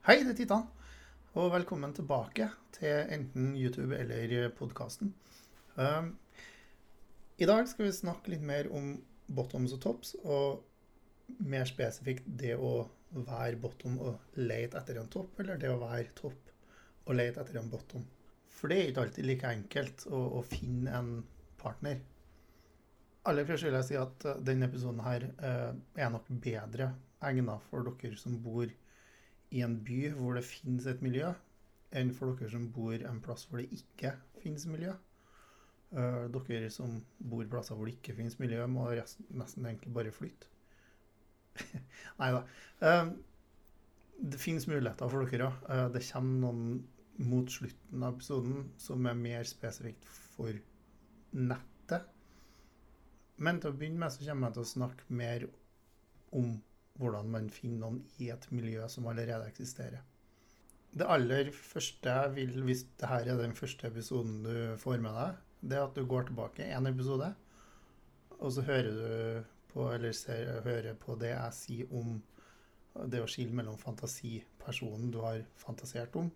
Hei, det er Titan, og velkommen tilbake til enten YouTube eller podkasten. Um, I dag skal vi snakke litt mer om bottoms og tops, og mer spesifikt det å være bottom og lete etter en topp, eller det å være topp og lete etter en bottom. For det er ikke alltid like enkelt å, å finne en partner. Aller først vil jeg si at uh, denne episoden her uh, er nok bedre egnet for dere som bor i en by hvor det finnes et miljø, enn for dere som bor en plass hvor det ikke finnes miljø. Uh, dere som bor plasser hvor det ikke finnes miljø, må nesten egentlig bare flytte. Nei da. Uh, det finnes muligheter for dere. Uh, det kommer noen mot slutten av episoden som er mer spesifikt for nettet. Men til å begynne med så kommer jeg til å snakke mer om hvordan man finner noen i et miljø som allerede eksisterer. Det aller første jeg vil, hvis dette er den første episoden du får med deg, det er at du går tilbake én episode, og så hører du på, eller ser, hører på det jeg sier om det å skille mellom fantasipersonen du har fantasert om,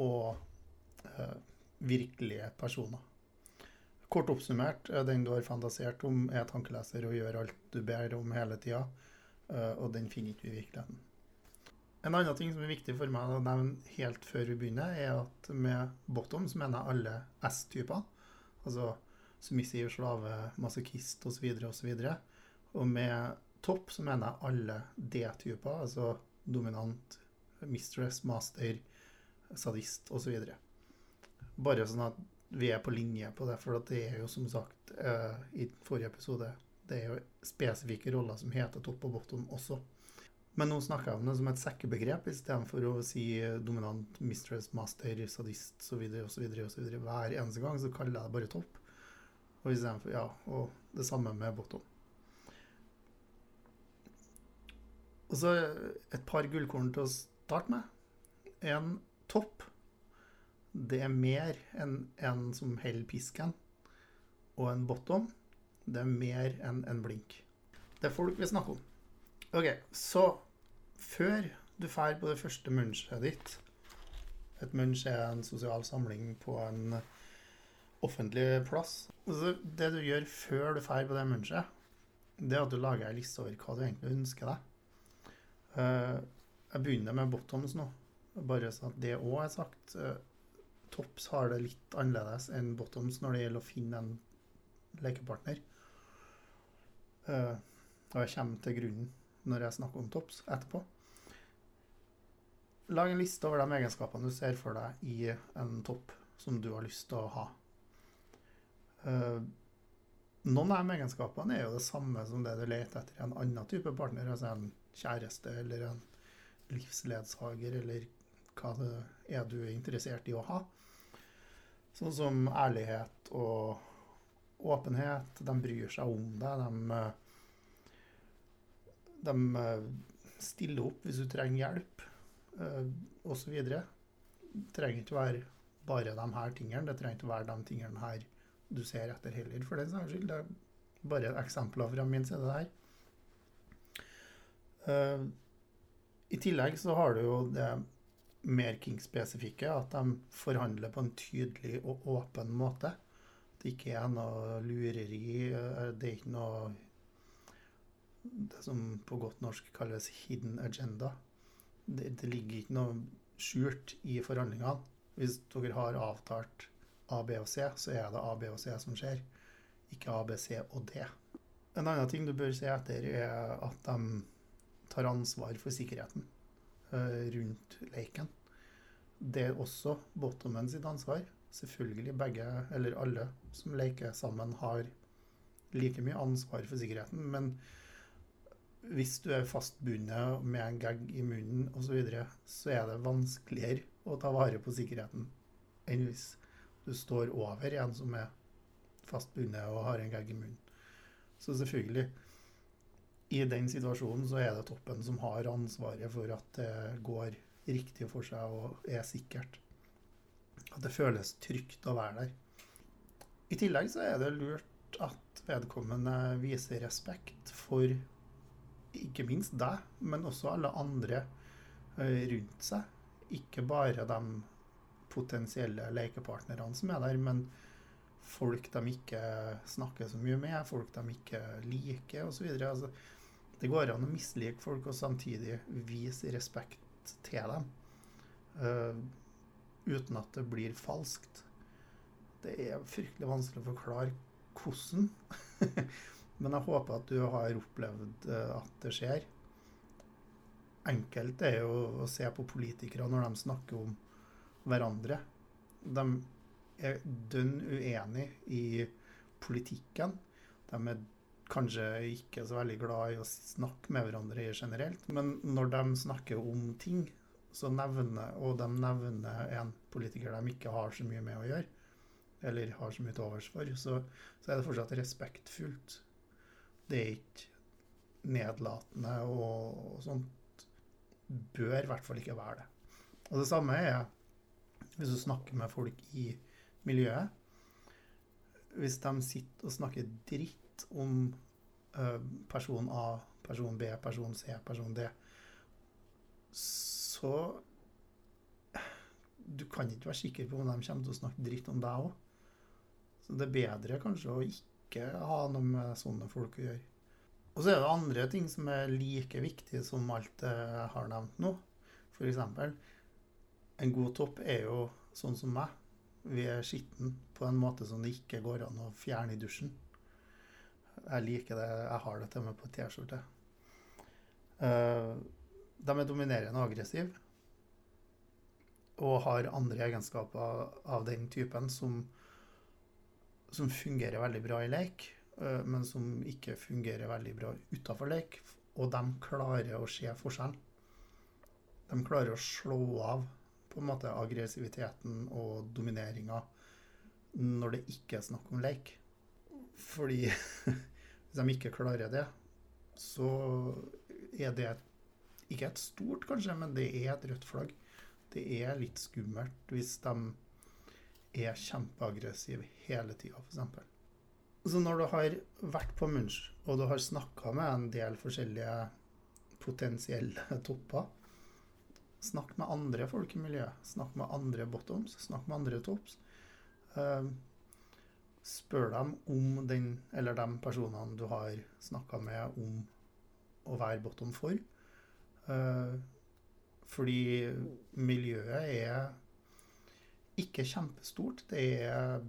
og eh, virkelige personer. Kort oppsummert, den du har fantasert om, er tankeleser og gjør alt du ber om hele tida, eh, og den finner ikke vi i virkeligheten. En annen ting som er viktig for meg å nevne helt før vi begynner, er at med bottom så mener jeg alle S-typer. Altså submissiv, slave, masochist osv. osv. Og med topp så mener jeg alle D-typer, altså dominant, mistress, master, sadist osv. Bare sånn at vi er på linje på det, for det er jo som sagt eh, i forrige episode Det er jo spesifikke roller som heter topp og bottom også. Men nå snakker jeg om det som et sekkebegrep istedenfor å si dominant, mistress, master, sadist osv. osv. Hver eneste gang så kaller jeg det bare topp. Og for, Ja, og det samme med bottom. Og så et par gullkorn til å starte med. En topp, det er mer enn en som holder pisken. Og en bottom, det er mer enn en blink. Det er folk vi snakker om. OK, så før du drar på det første munchet ditt Et munch er en sosial samling på en offentlig plass. Altså, det du gjør før du drar på det munchet, det er at du lager ei liste over hva du egentlig ønsker deg. Uh, jeg begynner med bottoms nå, bare så at det òg er sagt. Uh, tops har det litt annerledes enn bottoms når det gjelder å finne en lekepartner. Uh, og jeg kommer til grunnen når jeg snakker om tops etterpå. Lag en liste over de egenskapene du ser for deg i en topp som du har lyst til å ha. Uh, noen av de egenskapene er jo det samme som det du leter etter i en annen type partner, altså en kjæreste eller en livsledsager, eller hva det er du er interessert i å ha. Sånn som ærlighet og åpenhet. De bryr seg om deg. De de eh, stiller opp hvis du trenger hjelp, uh, osv. Det trenger ikke være bare de her tingene. Det trenger ikke være de tingene her du ser etter heller, for den saks skyld. Det er bare eksempler fra min side. Uh, I tillegg så har du jo det mer King-spesifikke, at de forhandler på en tydelig og åpen måte. Det ikke er noe lureri. Det er ikke noe det som på godt norsk kalles 'hidden agenda'. Det, det ligger ikke noe skjult i forhandlingene. Hvis dere har avtalt A, B og C, så er det A, B og C som skjer, ikke A, B, C og D. En annen ting du bør se etter, er at de tar ansvar for sikkerheten uh, rundt leken. Det er også bottomen sitt ansvar. Selvfølgelig begge, eller alle som leker sammen, har like mye ansvar for sikkerheten. men hvis du er fastbundet med en gag i munnen osv., så, videre, så er det vanskeligere å ta vare på sikkerheten enn hvis du står over en som er fastbundet og har en gag i munnen. Så selvfølgelig, i den situasjonen så er det toppen som har ansvaret for at det går riktig for seg og er sikkert. At det føles trygt å være der. I tillegg så er det lurt at vedkommende viser respekt for ikke minst deg, men også alle andre eh, rundt seg. Ikke bare de potensielle lekepartnerne som er der, men folk de ikke snakker så mye med, folk de ikke liker osv. Altså, det går an å mislike folk og samtidig vise respekt til dem. Uten at det blir falskt. Det er fryktelig vanskelig å forklare hvordan. Men jeg håper at du har opplevd uh, at det skjer. Enkelt er jo å se på politikere når de snakker om hverandre. De er dønn uenig i politikken. De er kanskje ikke så veldig glad i å snakke med hverandre generelt, men når de snakker om ting, så nevner, og de nevner en politiker de ikke har så mye med å gjøre, eller har så mye til overs for, så, så er det fortsatt respektfullt. Det er ikke nedlatende og, og sånt. Bør i hvert fall ikke være det. Og det samme er hvis du snakker med folk i miljøet. Hvis de sitter og snakker dritt om ø, person A, person B, person C, person D, så Du kan ikke være sikker på om de kommer til å snakke dritt om deg òg. Så det er bedre kanskje å ikke ha noe med sånne folk å gjøre. Og så er det andre ting som er like viktige som alt jeg har nevnt nå. F.eks. en god topp er jo sånn som meg vi er skitten på en måte som det ikke går an å fjerne i dusjen. Jeg liker det. Jeg har det til meg på T-skjorte. Uh, de er dominerende og aggressive. Og har andre egenskaper av den typen som, som fungerer veldig bra i lek, uh, men som ikke fungerer veldig bra utafor lek. Og de klarer å se forskjellen. De klarer å slå av på en måte aggressiviteten og domineringa når det ikke er snakk om leik. Fordi hvis de ikke klarer det, så er det ikke et stort, kanskje, men det er et rødt flagg. Det er litt skummelt hvis de er kjempeaggressive hele tida, f.eks. Så når du har vært på Munch, og du har snakka med en del forskjellige potensielle topper, Snakk med andre folk i miljøet. Snakk med andre bottoms. Snakk med andre tops. Uh, spør dem om den eller de personene du har snakka med, om å være bottom for. Uh, fordi miljøet er ikke kjempestort. Det er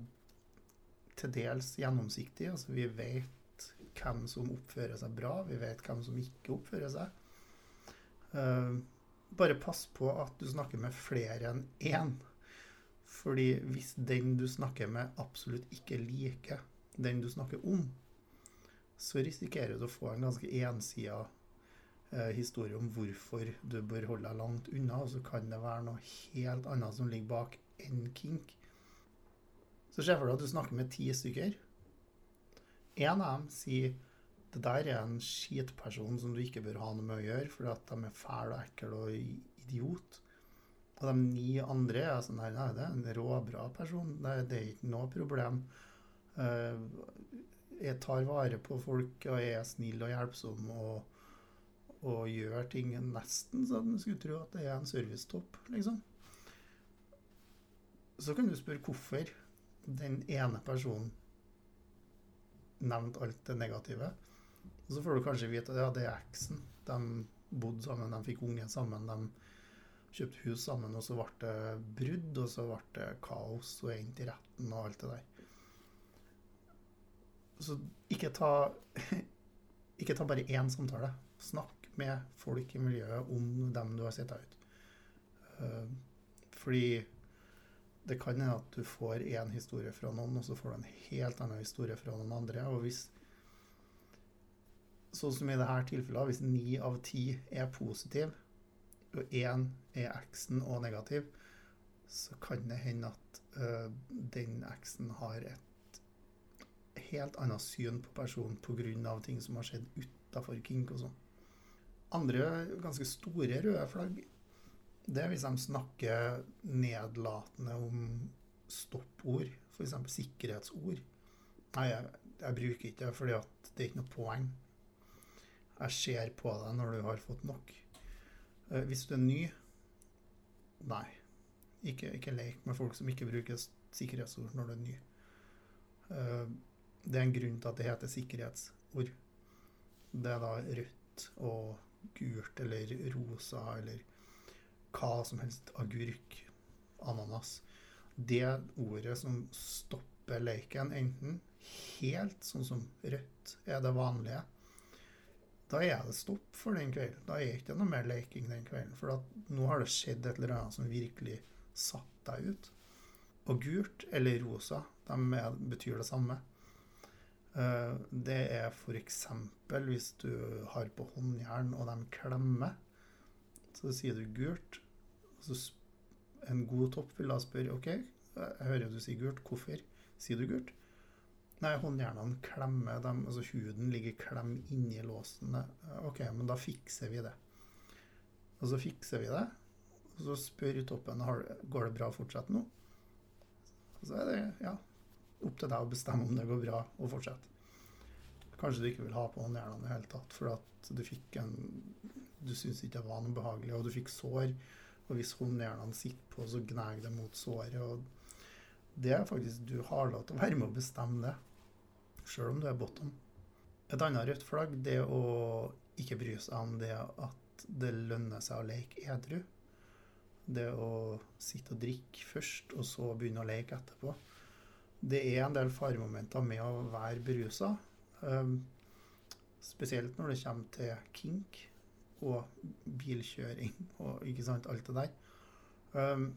til dels gjennomsiktig. Altså, vi vet hvem som oppfører seg bra, vi vet hvem som ikke oppfører seg. Uh, bare pass på at du snakker med flere enn én. Fordi hvis den du snakker med, absolutt ikke liker den du snakker om, så risikerer du å få en ganske ensida eh, historie om hvorfor du bør holde deg langt unna, og så kan det være noe helt annet som ligger bak enn kink. Så se for deg at du snakker med ti stykker. En av dem sier det der er en skitperson som du ikke bør ha noe med å gjøre, fordi at de er fæle og ekle og idiot. Og de ni andre er sånn Nei, nei det er en råbra person. Det, det er ikke noe problem. Uh, jeg tar vare på folk og jeg er snill og hjelpsom og, og gjør ting nesten så du skulle tro at det er en servicetopp, liksom. Så kan du spørre hvorfor den ene personen nevnte alt det negative. Og så får du kanskje vite at ja, det er eksen. De bodde sammen, de fikk unge sammen. De kjøpte hus sammen, og så ble det brudd, og så ble det kaos og endte i retten og alt det der. Så ikke ta, ikke ta bare én samtale. Snakk med folk i miljøet om dem du har sett ut. Eh, fordi det kan hende at du får én historie fra noen, og så får du en helt annen historie fra noen andre. Og hvis sånn som i dette tilfellet, hvis ni av ti er positiv, og én er eksen og negativ, så kan det hende at uh, den eksen har et helt annet syn på personen pga. ting som har skjedd utafor kink og sånn. Andre ganske store røde flagg, det er hvis de snakker nedlatende om stoppord, f.eks. sikkerhetsord. Nei, jeg, jeg bruker ikke det fordi det er ikke noe poeng. Jeg ser på deg når du har fått nok. Eh, hvis du er ny Nei. Ikke, ikke lek med folk som ikke bruker sikkerhetsord når du er ny. Eh, det er en grunn til at det heter sikkerhetsord. Det er da rødt og gult eller rosa eller hva som helst. Agurk, ananas. Det ordet som stopper leken, enten helt sånn som rødt er det vanlige, da er det stopp for den kvelden. Da er det ikke noe mer leking den kvelden. For nå har det skjedd et eller annet som virkelig satte deg ut. Og gult eller rosa, de betyr det samme. Uh, det er f.eks. hvis du har på håndjern og de klemmer, så sier du gult. Så en god topp vil da spørre OK, jeg hører du sier gult, hvorfor sier du gult? Nei, håndjernene klemmer, dem, altså huden ligger klem inni låsen. OK, men da fikser vi det. Og så fikser vi det. Og så spør toppen går det bra å fortsette nå. Og så er det ja, opp til deg å bestemme om det går bra å fortsette. Kanskje du ikke vil ha på håndjernene i det hele tatt, for at du fikk en Du syns ikke det var noe behagelig, og du fikk sår. Og hvis håndjernene sitter på, så gnager det mot såret. og det er faktisk Du har lov til å være med å bestemme det sjøl om du er bottom. Et annet rødt flagg det å ikke bry seg om det at det lønner seg å leke edru. Det å sitte og drikke først, og så begynne å leke etterpå. Det er en del faremomenter med å være berusa. Um, spesielt når det kommer til kink og bilkjøring og ikke sant, alt det der. Um,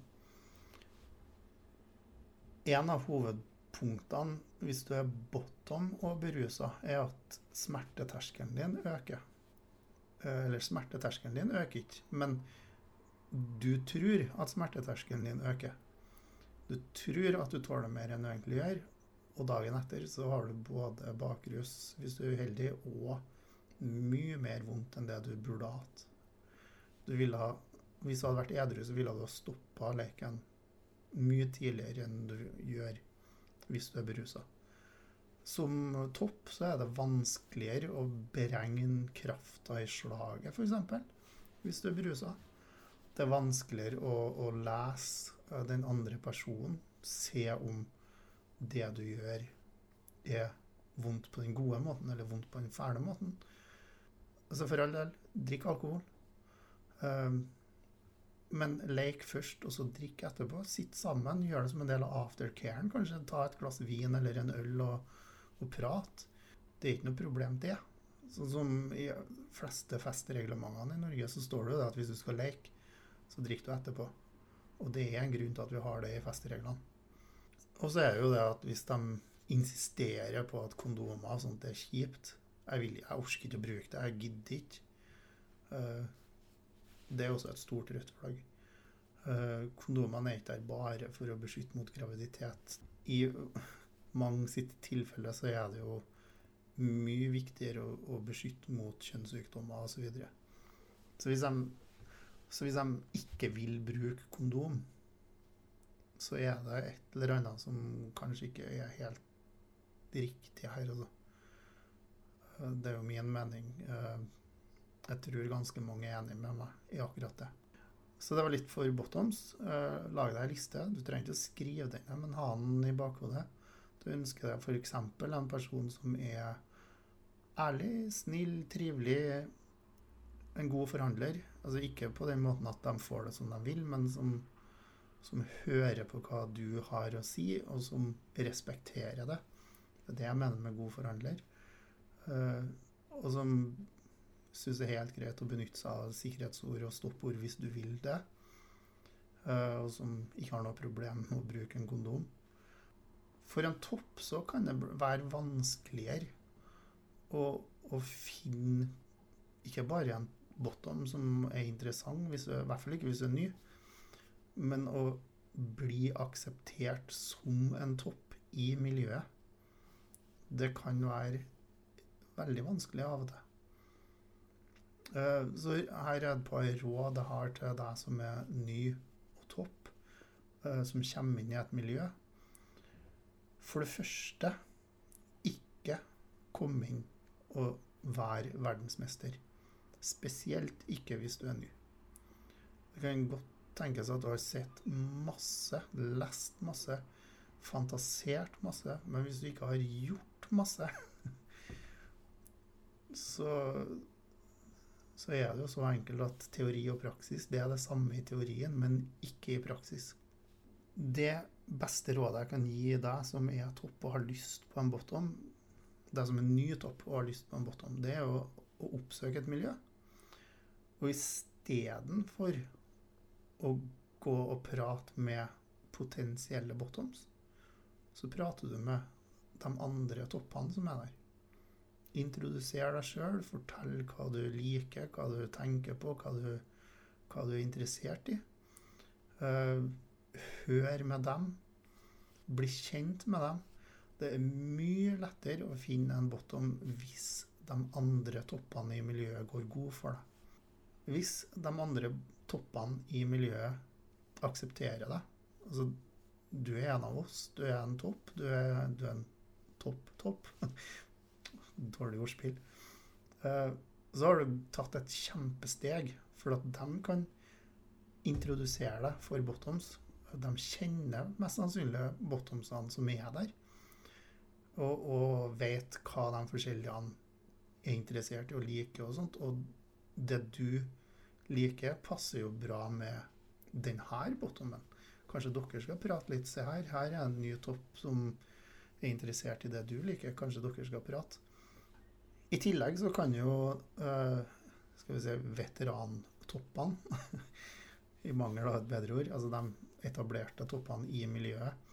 en av hovedpunktene hvis du er bottom og berusa, er at smerteterskelen din øker. Eh, eller smerteterskelen din øker ikke, men du tror at smerteterskelen din øker. Du tror at du tåler mer enn du egentlig gjør, og dagen etter så har du både bakrus, hvis du er uheldig, og mye mer vondt enn det du burde hatt. Du ville ha, hvis du hadde vært edru, så ville du ha stoppa leken mye tidligere enn du gjør hvis du er berusa. Som topp så er det vanskeligere å beregne krafta i slaget, f.eks. Hvis du er berusa. Det er vanskeligere å, å, lese den andre personen, se om det du gjør, er vondt på den gode måten eller vondt på den fæle måten. Altså For all del, drikk alkohol. Um, men leik først, og så drikk etterpå. Sitt sammen. Gjør det som en del av aftercaren. Kanskje ta et glass vin eller en øl og, og prat. Det er ikke noe problem, det. Sånn som i fleste festreglementene i Norge, så står det jo at hvis du skal leke, så drikker du etterpå. Og det er en grunn til at vi har det i festreglene. Og så er det jo det at hvis de insisterer på at kondomer og sånt er kjipt Jeg, vil, jeg orker ikke å bruke det. Jeg gidder ikke. Uh, det er også et stort rødt flagg. Uh, kondomene er ikke der bare for å beskytte mot graviditet. I mange sitt tilfelle så er det jo mye viktigere å, å beskytte mot kjønnssykdommer osv. Så, videre. så, hvis de, så hvis de ikke vil bruke kondom, så er det et eller annet som kanskje ikke er helt riktig her. Altså. Det er jo min mening. Uh, jeg tror ganske mange er enig med meg i akkurat det. Så det var litt for bottoms. Uh, lag deg ei liste. Du trenger ikke å skrive den, men ha den i bakhodet. Du ønsker deg f.eks. en person som er ærlig, snill, trivelig, en god forhandler. Altså ikke på den måten at de får det som de vil, men som, som hører på hva du har å si, og som respekterer det. Det er det jeg mener med god forhandler. Uh, og som syns det er helt greit å benytte seg av sikkerhetsord og stoppord hvis du vil det. Uh, og som ikke har noe problem med å bruke en kondom. For en topp så kan det være vanskeligere å, å finne ikke bare en bottom som er interessant, du, i hvert fall ikke hvis du er ny, men å bli akseptert som en topp i miljøet. Det kan være veldig vanskelig av og til. Eh, så her er et par råd jeg har til deg som er ny og topp, eh, som kommer inn i et miljø. For det første, ikke kom inn og vær verdensmester. Spesielt ikke hvis du er ny. Det kan godt tenkes at du har sett masse, lest masse, fantasert masse, men hvis du ikke har gjort masse, så så er det jo så enkelt at teori og praksis det er det samme i teorien, men ikke i praksis. Det beste rådet jeg kan gi deg som er topp og har lyst på en bottom, deg som er ny topp og har lyst på en bottom, det er å, å oppsøke et miljø. Og istedenfor å gå og prate med potensielle bottoms, så prater du med de andre toppene som er der. Introduser deg sjøl, fortell hva du liker, hva du tenker på, hva du, hva du er interessert i. Uh, hør med dem. Bli kjent med dem. Det er mye lettere å finne en bottom hvis de andre toppene i miljøet går god for deg. Hvis de andre toppene i miljøet aksepterer deg Altså, du er en av oss. Du er en topp. Du er, du er en topp-topp. Dårlig ordspill. Uh, så har du tatt et kjempesteg, for at de kan introdusere deg for bottoms. De kjenner mest sannsynlig bottomsene som er der, og, og vet hva de forskjellige er interessert i og liker og sånt. Og det du liker, passer jo bra med denne bottomen. Kanskje dere skal prate litt. Se her, her er en ny topp som er interessert i det du liker. Kanskje dere skal prate. I tillegg så kan jo uh, skal vi si, veterantoppene, i mangel av et bedre ord, altså de etablerte toppene i miljøet,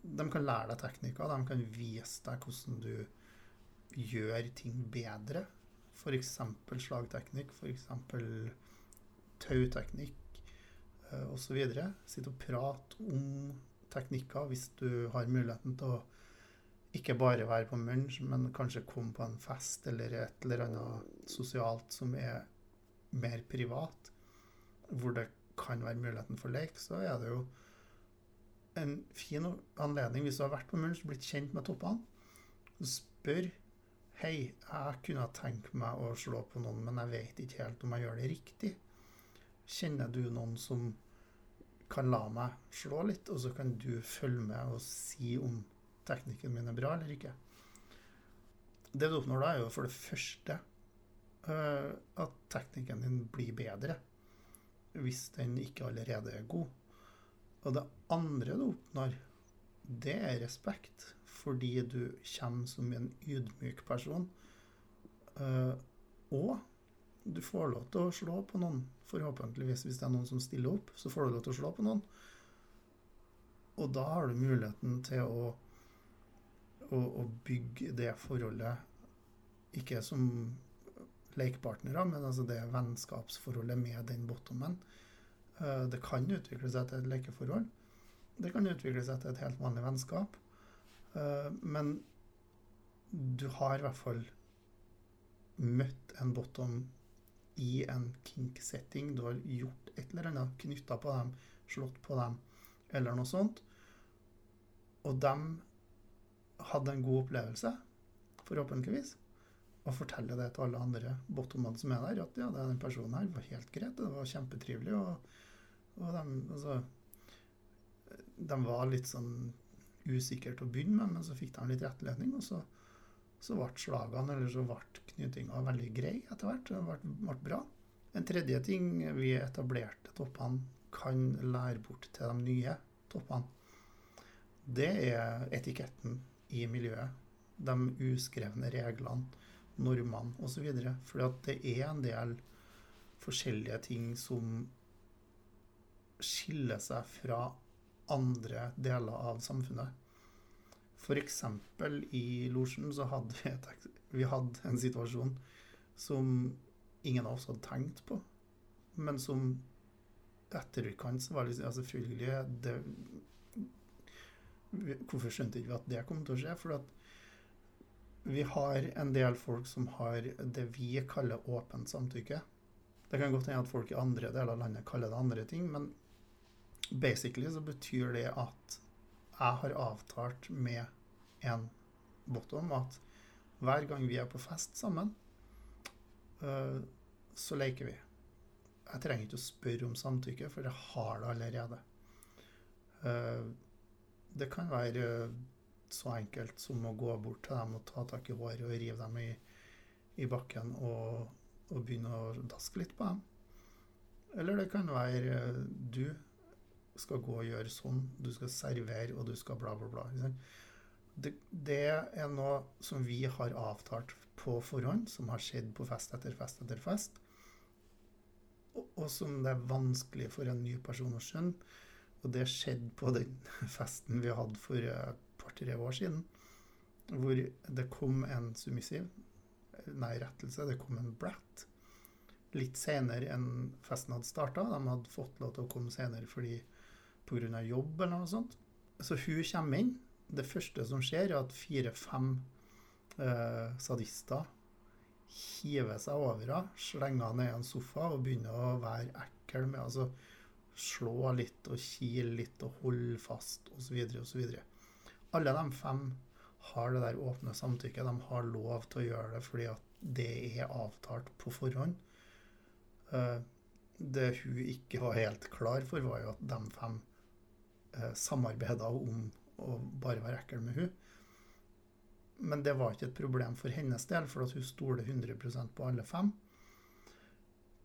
de kan lære deg teknikker. De kan vise deg hvordan du gjør ting bedre. F.eks. slagteknikk, f.eks. tauteknikk uh, osv. Sitte og prate om teknikker hvis du har muligheten til å ikke bare være på munch, men kanskje komme på en fest eller et eller annet sosialt som er mer privat, hvor det kan være muligheten for lek, så er det jo en fin anledning, hvis du har vært på munch, blitt kjent med toppene, spør Hei, jeg kunne tenkt meg å slå på noen, men jeg vet ikke helt om jeg gjør det riktig. Kjenner du noen som kan la meg slå litt, og så kan du følge med og si om teknikken min er bra eller ikke. Det du oppnår da, er jo for det første uh, at teknikken din blir bedre. Hvis den ikke allerede er god. Og det andre du oppnår, det er respekt. Fordi du kommer som en ydmyk person. Uh, og du får lov til å slå på noen, forhåpentligvis. Hvis det er noen som stiller opp, så får du lov til å slå på noen. Og da har du muligheten til å å, å bygge det forholdet ikke som lekepartnere, men altså det vennskapsforholdet med den bottomen. Uh, det kan utvikle seg til et lekeforhold. Det kan utvikle seg til et helt vanlig vennskap. Uh, men du har i hvert fall møtt en bottom i en kink-setting. Du har gjort et eller annet, knytta på dem, slått på dem, eller noe sånt. Og dem hadde en god opplevelse, forhåpentligvis, og fortelle det til alle andre bottomene som er der, at ja, den personen her var helt greit, det var kjempetrivelig, og, og de, altså, de var litt sånn usikre til å begynne med, men så fikk de litt rettledning, og så, så ble slagene, eller så ble knytinga veldig grei etter hvert. Det ble, ble bra. En tredje ting vi etablerte toppene kan lære bort til de nye toppene, det er etiketten i miljøet. De uskrevne reglene, normene osv. For det er en del forskjellige ting som skiller seg fra andre deler av samfunnet. F.eks. i losjen så hadde vi, et, vi hadde en situasjon som ingen av oss hadde tenkt på, men som etterkant så var det liksom, selvfølgelig det, Hvorfor skjønte ikke vi at det kom til å skje? For at vi har en del folk som har det vi kaller åpent samtykke. Det kan godt hende at folk i andre deler av landet kaller det andre ting, men basically så betyr det at jeg har avtalt med en bottom at hver gang vi er på fest sammen, uh, så leker vi. Jeg trenger ikke å spørre om samtykke, for jeg har det allerede. Uh, det kan være så enkelt som å gå bort til dem og ta tak i håret og rive dem i, i bakken og, og, begynne å daske litt på dem. Eller det kan være du skal gå og gjøre sånn, du skal servere, og du skal bla, bla, bla. Det, det er noe som vi har avtalt på forhånd, som har skjedd på fest etter fest etter fest og som det er vanskelig for en ny person å skjønne. Og det skjedde på den festen vi hadde for et par-tre år siden, hvor det kom en submissiv Nei, rettelse. Det kom en blatt litt senere enn festen hadde starta. De hadde fått lov til å komme senere fordi pga. jobb eller noe sånt. Så hun kommer inn. Det første som skjer, er at fire-fem eh, sadister hiver seg over henne, slenger henne ned i en sofa og begynner å være ekkel med altså slå litt og kile litt og holde fast osv. osv. Alle de fem har det der åpne samtykket. De har lov til å gjøre det fordi at det er avtalt på forhånd. Eh, det hun ikke var helt klar for, var jo at de fem samarbeida om å bare være ekkel med hun. Men det var ikke et problem for hennes del, for hun stoler 100% på alle fem.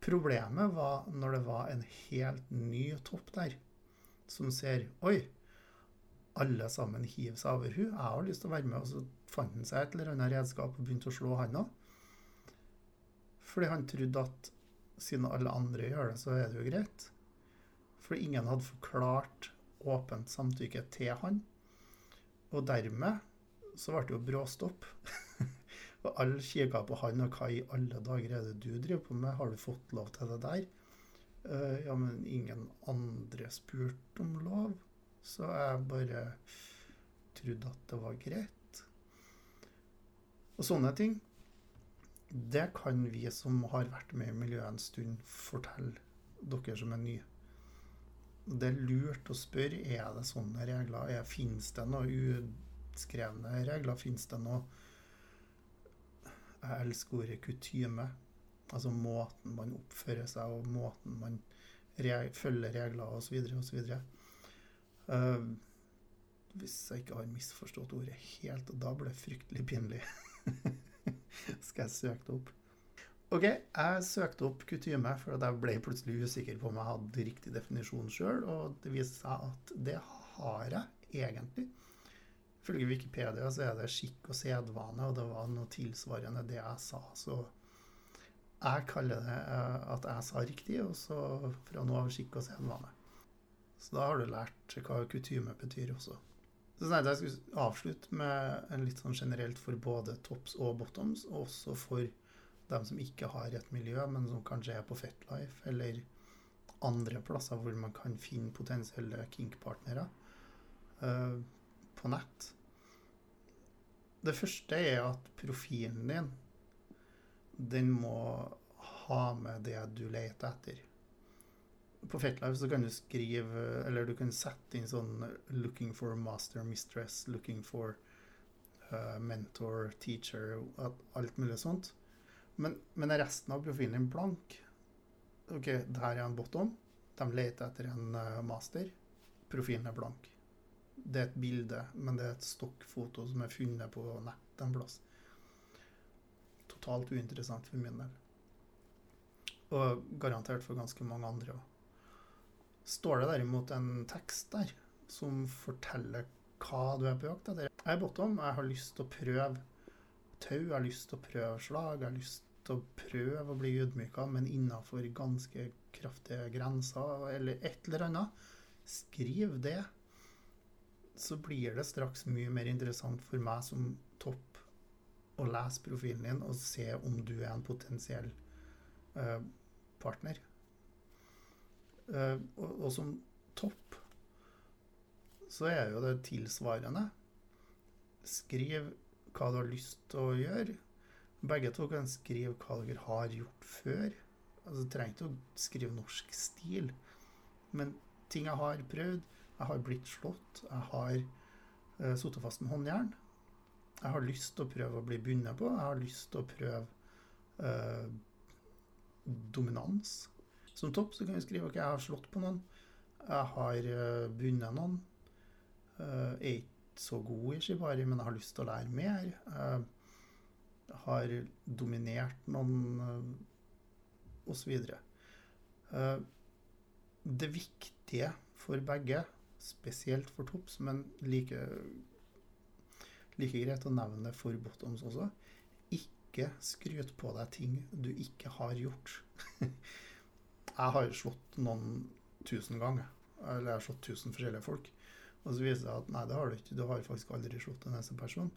Problemet var når det var en helt ny topp der, som ser Oi, alle sammen hiver seg over hun. Jeg har lyst til å være med. Og så fant han seg et eller annet redskap og begynte å slå, han. Fordi han trodde at siden alle andre gjør det, så er det jo greit. For ingen hadde forklart åpent samtykke til han. Og dermed så ble det jo bråstopp. og alle kikka på han, og hva i alle dager er det du driver på med? Har du fått lov til det der? Uh, ja, men ingen andre spurte om lov, så jeg bare trodde at det var greit. Og sånne ting, det kan vi som har vært med i miljøet en stund, fortelle dere som er nye. Det er lurt å spørre er det sånne regler. Er, finnes det noe uskrevne regler? Finnes det noe Jeg elsker ordet kutyme. Altså måten man oppfører seg og måten man reg følger regler osv. osv. Uh, hvis jeg ikke har misforstått ordet helt, og da blir det fryktelig pinlig. Skal jeg søke det opp? OK, jeg søkte opp kutyme, for jeg ble plutselig usikker på om jeg hadde riktig definisjon sjøl, og det viste seg at det har jeg egentlig. Ifølge Wikipedia så er det skikk og sedvane, og det var noe tilsvarende det jeg sa. Så jeg kaller det eh, at jeg sa riktig, og så fra nå av skikk og sedvane. Så da har du lært hva kutyme betyr også. Så jeg jeg skulle avslutte med en litt sånn generelt for både tops og bottoms, og også for dem som ikke har et miljø, men som kanskje er på Fetlife eller andre plasser hvor man kan finne potensielle kink-partnere uh, på nett. Det første er at profilen din, den må ha med det du leter etter. På FetLife så kan du skrive, eller du kan sette inn sånn 'looking for master mistress', 'looking for uh, mentor, teacher', alt mulig sånt. Men, men resten av profilen din blank? OK, der er en bottom. De leter etter en uh, master. Profilen er blank det er et bilde, men det er et stokkfoto som er funnet på nett en plass. Totalt uinteressant for min del. Og garantert for ganske mange andre òg. Står det derimot en tekst der som forteller hva du er på jakt etter? Jeg er bottom. Jeg har lyst til å prøve tau, jeg har lyst til å prøve slag, jeg har lyst til å prøve å bli ydmyka, men innafor ganske kraftige grenser, eller et eller annet. Skriv det så blir det straks mye mer interessant for meg som topp å lese profilen din og se om du er en potensiell uh, partner. Uh, og, og, som topp så er jo det tilsvarende. Skriv hva du har lyst til å gjøre. Begge to kan skrive hva dere har gjort før. Altså, Du trenger ikke å skrive norsk stil, men ting jeg har prøvd jeg har blitt slått. Jeg har uh, sittet fast med håndjern. Jeg har lyst til å prøve å bli bundet på. Jeg har lyst til å prøve uh, dominans. Som topp så kan vi skrive ok, jeg har slått på noen. Jeg har uh, bundet noen. Uh, så god i shibari, men jeg har lyst til å lære mer. Uh, har dominert noen, uh, osv. Uh, det viktige for begge, spesielt for topps, men like, like greit å nevne for bottoms også, ikke skryt på deg ting du ikke har gjort. jeg har slått noen tusen ganger. Eller jeg har slått tusen forskjellige folk. Og så viser det seg at nei, det har du ikke. Du har faktisk aldri slått en eneste person.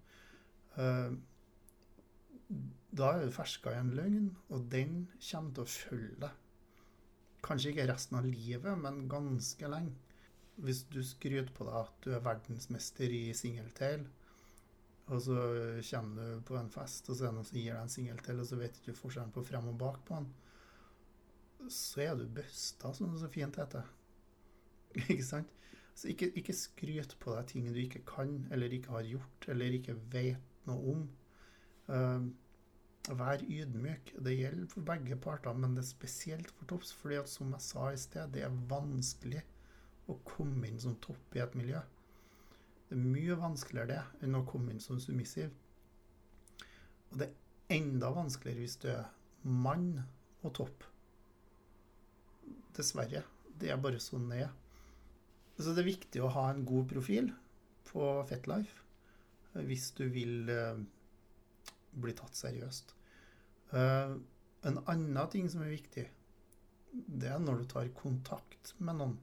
Uh, da er du ferska i en løgn, og den kommer til å følge deg. Kanskje ikke resten av livet, men ganske lenge. Hvis du skryter på deg at du er verdensmester i singeltail, og så kommer du på en fest, og så er det noen som gir deg en singeltail, og så vet du ikke forskjellen på frem og bak på den, så er du busta, som det så fint heter. ikke sant? Så ikke, ikke skryt på deg ting du ikke kan, eller ikke har gjort, eller ikke vet noe om. Uh, vær ydmyk. Det gjelder for begge parter, men det er spesielt for topps. fordi at som jeg sa i sted, det er vanskelig å komme inn som topp i et miljø. Det er mye vanskeligere det enn å komme inn som submissiv. Og det er enda vanskeligere hvis du er mann og topp. Dessverre. Det er bare sånn det er. Så det er viktig å ha en god profil på Fetlife hvis du vil uh, bli tatt seriøst. Uh, en annen ting som er viktig, det er når du tar kontakt med noen.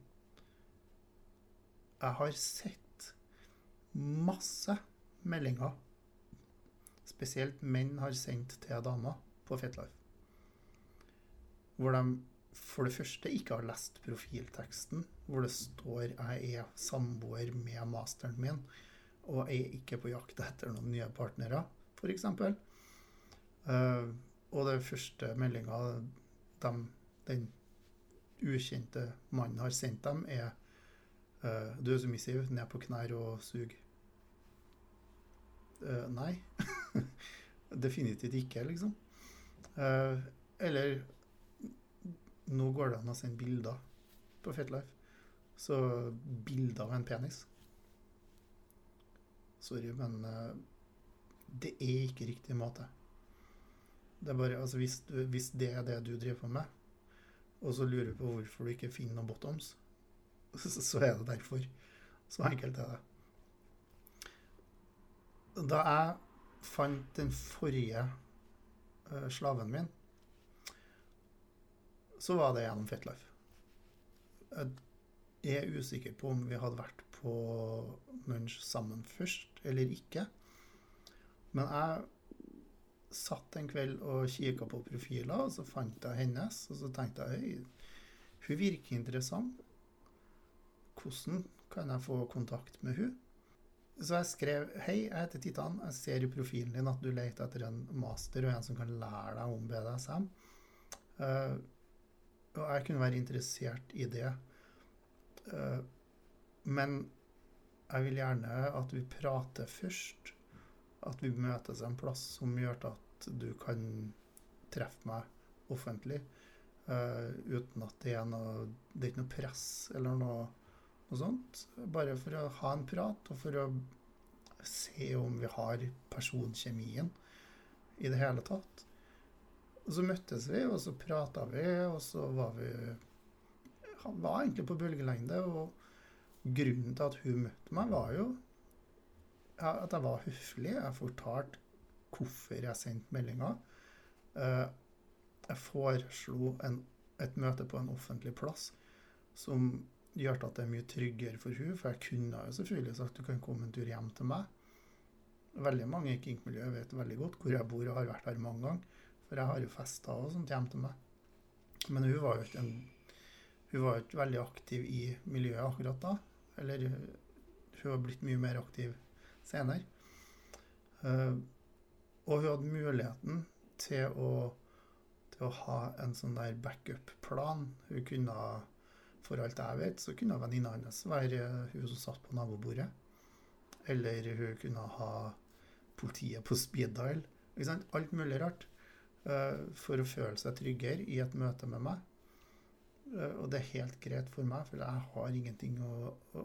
Jeg har sett masse meldinger, spesielt menn har sendt til damer på Fetlife, hvor de for det første ikke har lest profilteksten, hvor det står 'Jeg er samboer med masteren min', og jeg er ikke på jakt etter noen nye partnere, f.eks. Uh, og den første meldinga de, den ukjente mannen har sendt dem, er uh, 'Du er submissiv, ned på knær og sug'. Uh, nei. Definitivt ikke, liksom. Uh, eller nå går det an å sende bilder på Fetlife. Så bilder av en penis. Sorry, men uh, det er ikke riktig måte. Det er bare, altså hvis, hvis, det er det du driver på med, og så lurer du på hvorfor du ikke finner noen bottoms, så, er det derfor. Så enkelt er det. Da jeg fant den forrige uh, slaven min, så var det gjennom Fetlife. Jeg er usikker på om vi hadde vært på lunsj sammen først eller ikke. Men jeg satt en kveld og kikka på profiler, og så fant jeg hennes. Og så tenkte jeg hei, hun virker interessant. Hvordan kan jeg få kontakt med hun? Så jeg skrev hei, jeg heter Titan. Jeg ser i profilen din at du leter etter en master og en som kan lære deg om BDSM. Uh, og jeg kunne være interessert i det. Eh, men jeg vil gjerne at vi prater først. At vi møtes en plass som gjør at du kan treffe meg offentlig. Uh, uten at det er noe Det er ikke noe press eller noe, noe, sånt. Bare for å ha en prat, og for å se om vi har personkjemien i det hele tatt. Og så møttes vi, og så prata vi, og så var vi Han var egentlig på bølgelengde, og grunnen til at hun møtte meg, var jo at jeg var høflig. Jeg fortalte hvorfor jeg sendte meldinga. Eh, jeg foreslo en, et møte på en offentlig plass som gjør at det er mye tryggere for hun, for jeg kunne jo selvfølgelig sagt du kan komme en tur hjem til meg. Veldig mange i kinkmiljøet vet veldig godt hvor jeg bor og har vært her mange ganger. For jeg har jo fester og sånt hjemme til meg. Men hun var jo ikke en Hun var ikke veldig aktiv i miljøet akkurat da. Eller hun har blitt mye mer aktiv senere. Uh, og hun hadde muligheten til å, til å ha en sånn der backup-plan. Hun kunne, for alt jeg vet, så kunne venninna hennes være hun som satt på nabobordet. Eller hun kunne ha politiet på speed dial. Ikke sant? Alt mulig rart. Eh, for å føle seg tryggere i et møte med meg. Eh, og det er helt greit for meg, for jeg har ingenting å, å,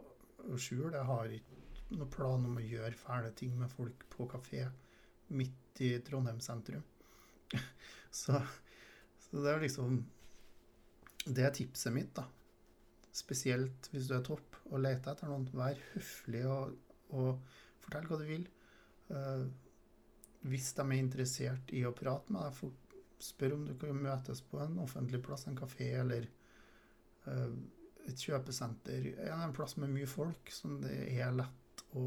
å skjule. Jeg har ikke noen plan om å gjøre fæle ting med folk på kafé midt i Trondheim sentrum. så, så, det er liksom Det er tipset mitt, da. Spesielt hvis du er topp og leter etter noen. Vær høflig og, og fortell hva du vil. Uh, hvis de er interessert i å prate med deg, spør om du kan møtes på en offentlig plass, en kafé eller uh, et kjøpesenter. En plass med mye folk, som det er lett å,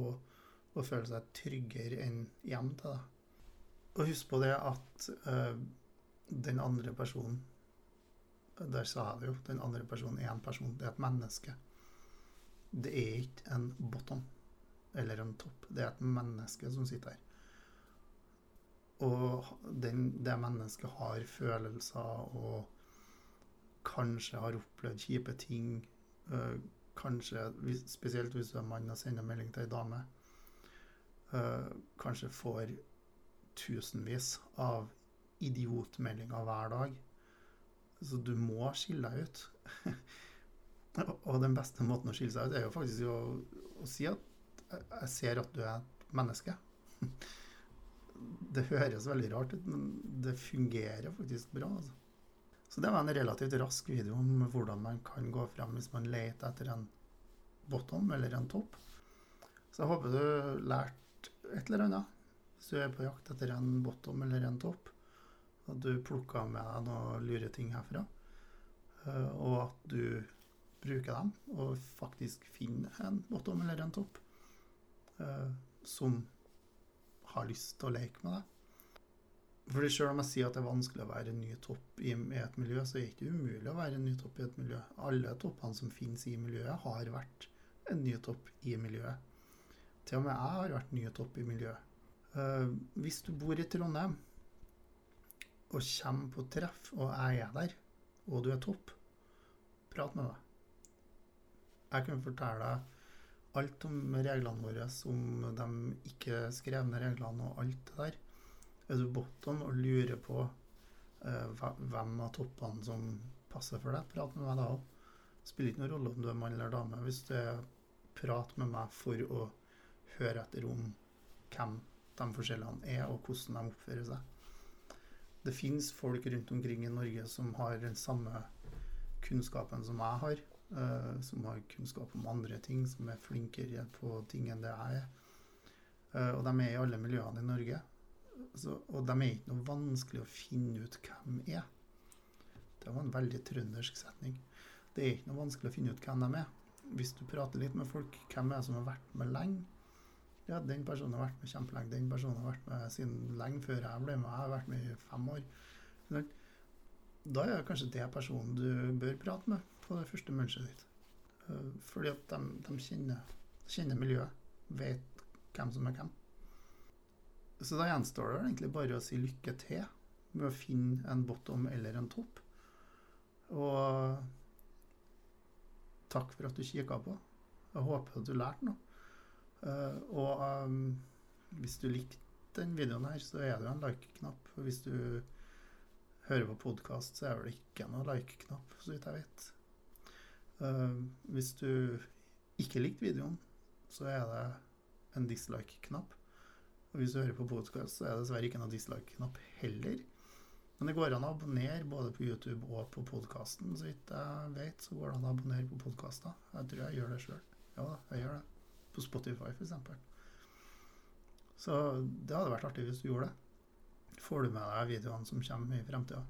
å føle seg tryggere enn hjem til deg. Og husk på det at uh, den andre personen Der sa jeg det jo. Den andre personen er en person. Det er et menneske. Det er ikke en bottom eller en topp. Det er et menneske som sitter her. Og den, det mennesket har følelser og kanskje har opplevd kjipe ting. Uh, kanskje, spesielt hvis du er mann og sender melding til ei dame, uh, kanskje får tusenvis av idiotmeldinger hver dag. Så du må skille deg ut. og den beste måten å skille seg ut, er jo faktisk å, å si at jeg ser at du er et menneske. det høres veldig rart ut, men det fungerer faktisk bra. Altså. Så det var en relativt rask video om hvordan man kan gå frem hvis man leter etter en bottom eller en topp. Så jeg håper du lærte et eller annet hvis du er på jakt etter en bottom eller en topp. At du plukka med deg noen lure ting herfra. Eh, og at du bruker dem og faktisk finner en bottom eller en topp uh, som har lyst til å leke med deg. Fordi Selv om jeg sier at det er vanskelig å være en ny topp i, et miljø, så er det ikke umulig å være en ny topp i et miljø. Alle toppene som finnes i miljøet, har vært en ny topp i miljøet. Til og med jeg har vært ny topp i miljøet. Uh, hvis du bor i Trondheim og kommer på treff, og jeg er der, og du er topp, prat med meg. Jeg kan fortelle deg alt om reglene våre, om de ikke skrevne reglene og alt det der. Er du bottom og lurer på uh, hvem av toppene som passer for deg, prat med meg da òg. Spiller ikke noen rolle om du er mann eller dame. Hvis du prater med meg for å høre etter om hvem de forskjellene er, og hvordan de oppfører seg. Det fins folk rundt omkring i Norge som har den samme kunnskapen som jeg har uh, som har kunnskap om andre ting, som er flinkere på ting enn det jeg er. Uh, og de er i alle miljøene i Norge. Så, og de er ikke noe vanskelig å finne ut hvem er. Det var en veldig trøndersk setning. Det er ikke noe vanskelig å finne ut hvem de er. Hvis du prater litt med folk, hvem er det som har vært med lenge? Ja, den personen har vært med kjempelenge. Den personen har vært med siden lenge før jeg ble med. Jeg har vært med i fem år. Da er det kanskje det personen du bør prate med på det første mønsteret ditt. Eh, fordi at de, de kjenner, kjenner, miljøet, vet hvem som er hvem. Så da gjenstår det egentlig bare å si lykke til med å finne en bottom eller en topp. Og takk for at du kikka på. Jeg håper at du lærte noe. Uh, og um, hvis du likte den videoen her, så er det jo en like-knapp. Og hvis du hører på podkast, så er det ikke noe like-knapp, så vidt jeg vet. Uh, hvis du ikke likte videoen, så er det en dislike-knapp. Og hvis du hører på podkast, så er det dessverre ikke noen dislike-knapp heller. Men det går an å abonnere både på YouTube og på podkasten. Så vidt jeg vet, så går det an å abonnere på podkaster. Jeg tror jeg gjør det sjøl. Ja da, jeg gjør det. På Spotify, f.eks. Så det hadde vært artig hvis du gjorde det. Får du med deg videoene som kommer i fremtida.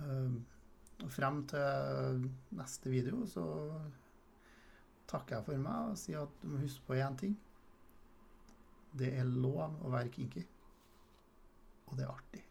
Uh, og frem til neste video så takker jeg for meg og sier at du må huske på én ting. Det er lov å være kinky, og det er artig.